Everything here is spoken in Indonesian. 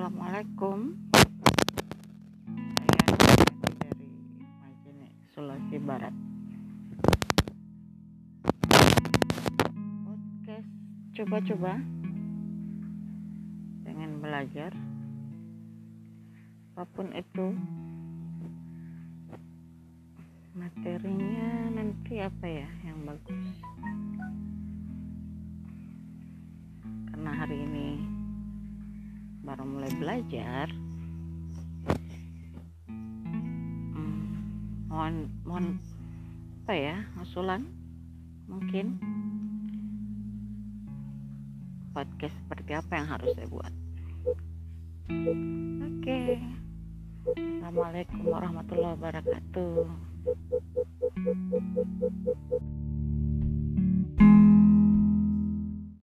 Assalamualaikum. Saya dari Majene Sulawesi Barat. Podcast coba-coba. Pengen belajar. Apa pun itu materinya nanti apa ya yang bagus? Karena hari ini baru mulai belajar. Hmm, mohon mohon apa ya usulan? Mungkin? Podcast seperti apa yang harus saya buat? Oke. Assalamualaikum warahmatullahi wabarakatuh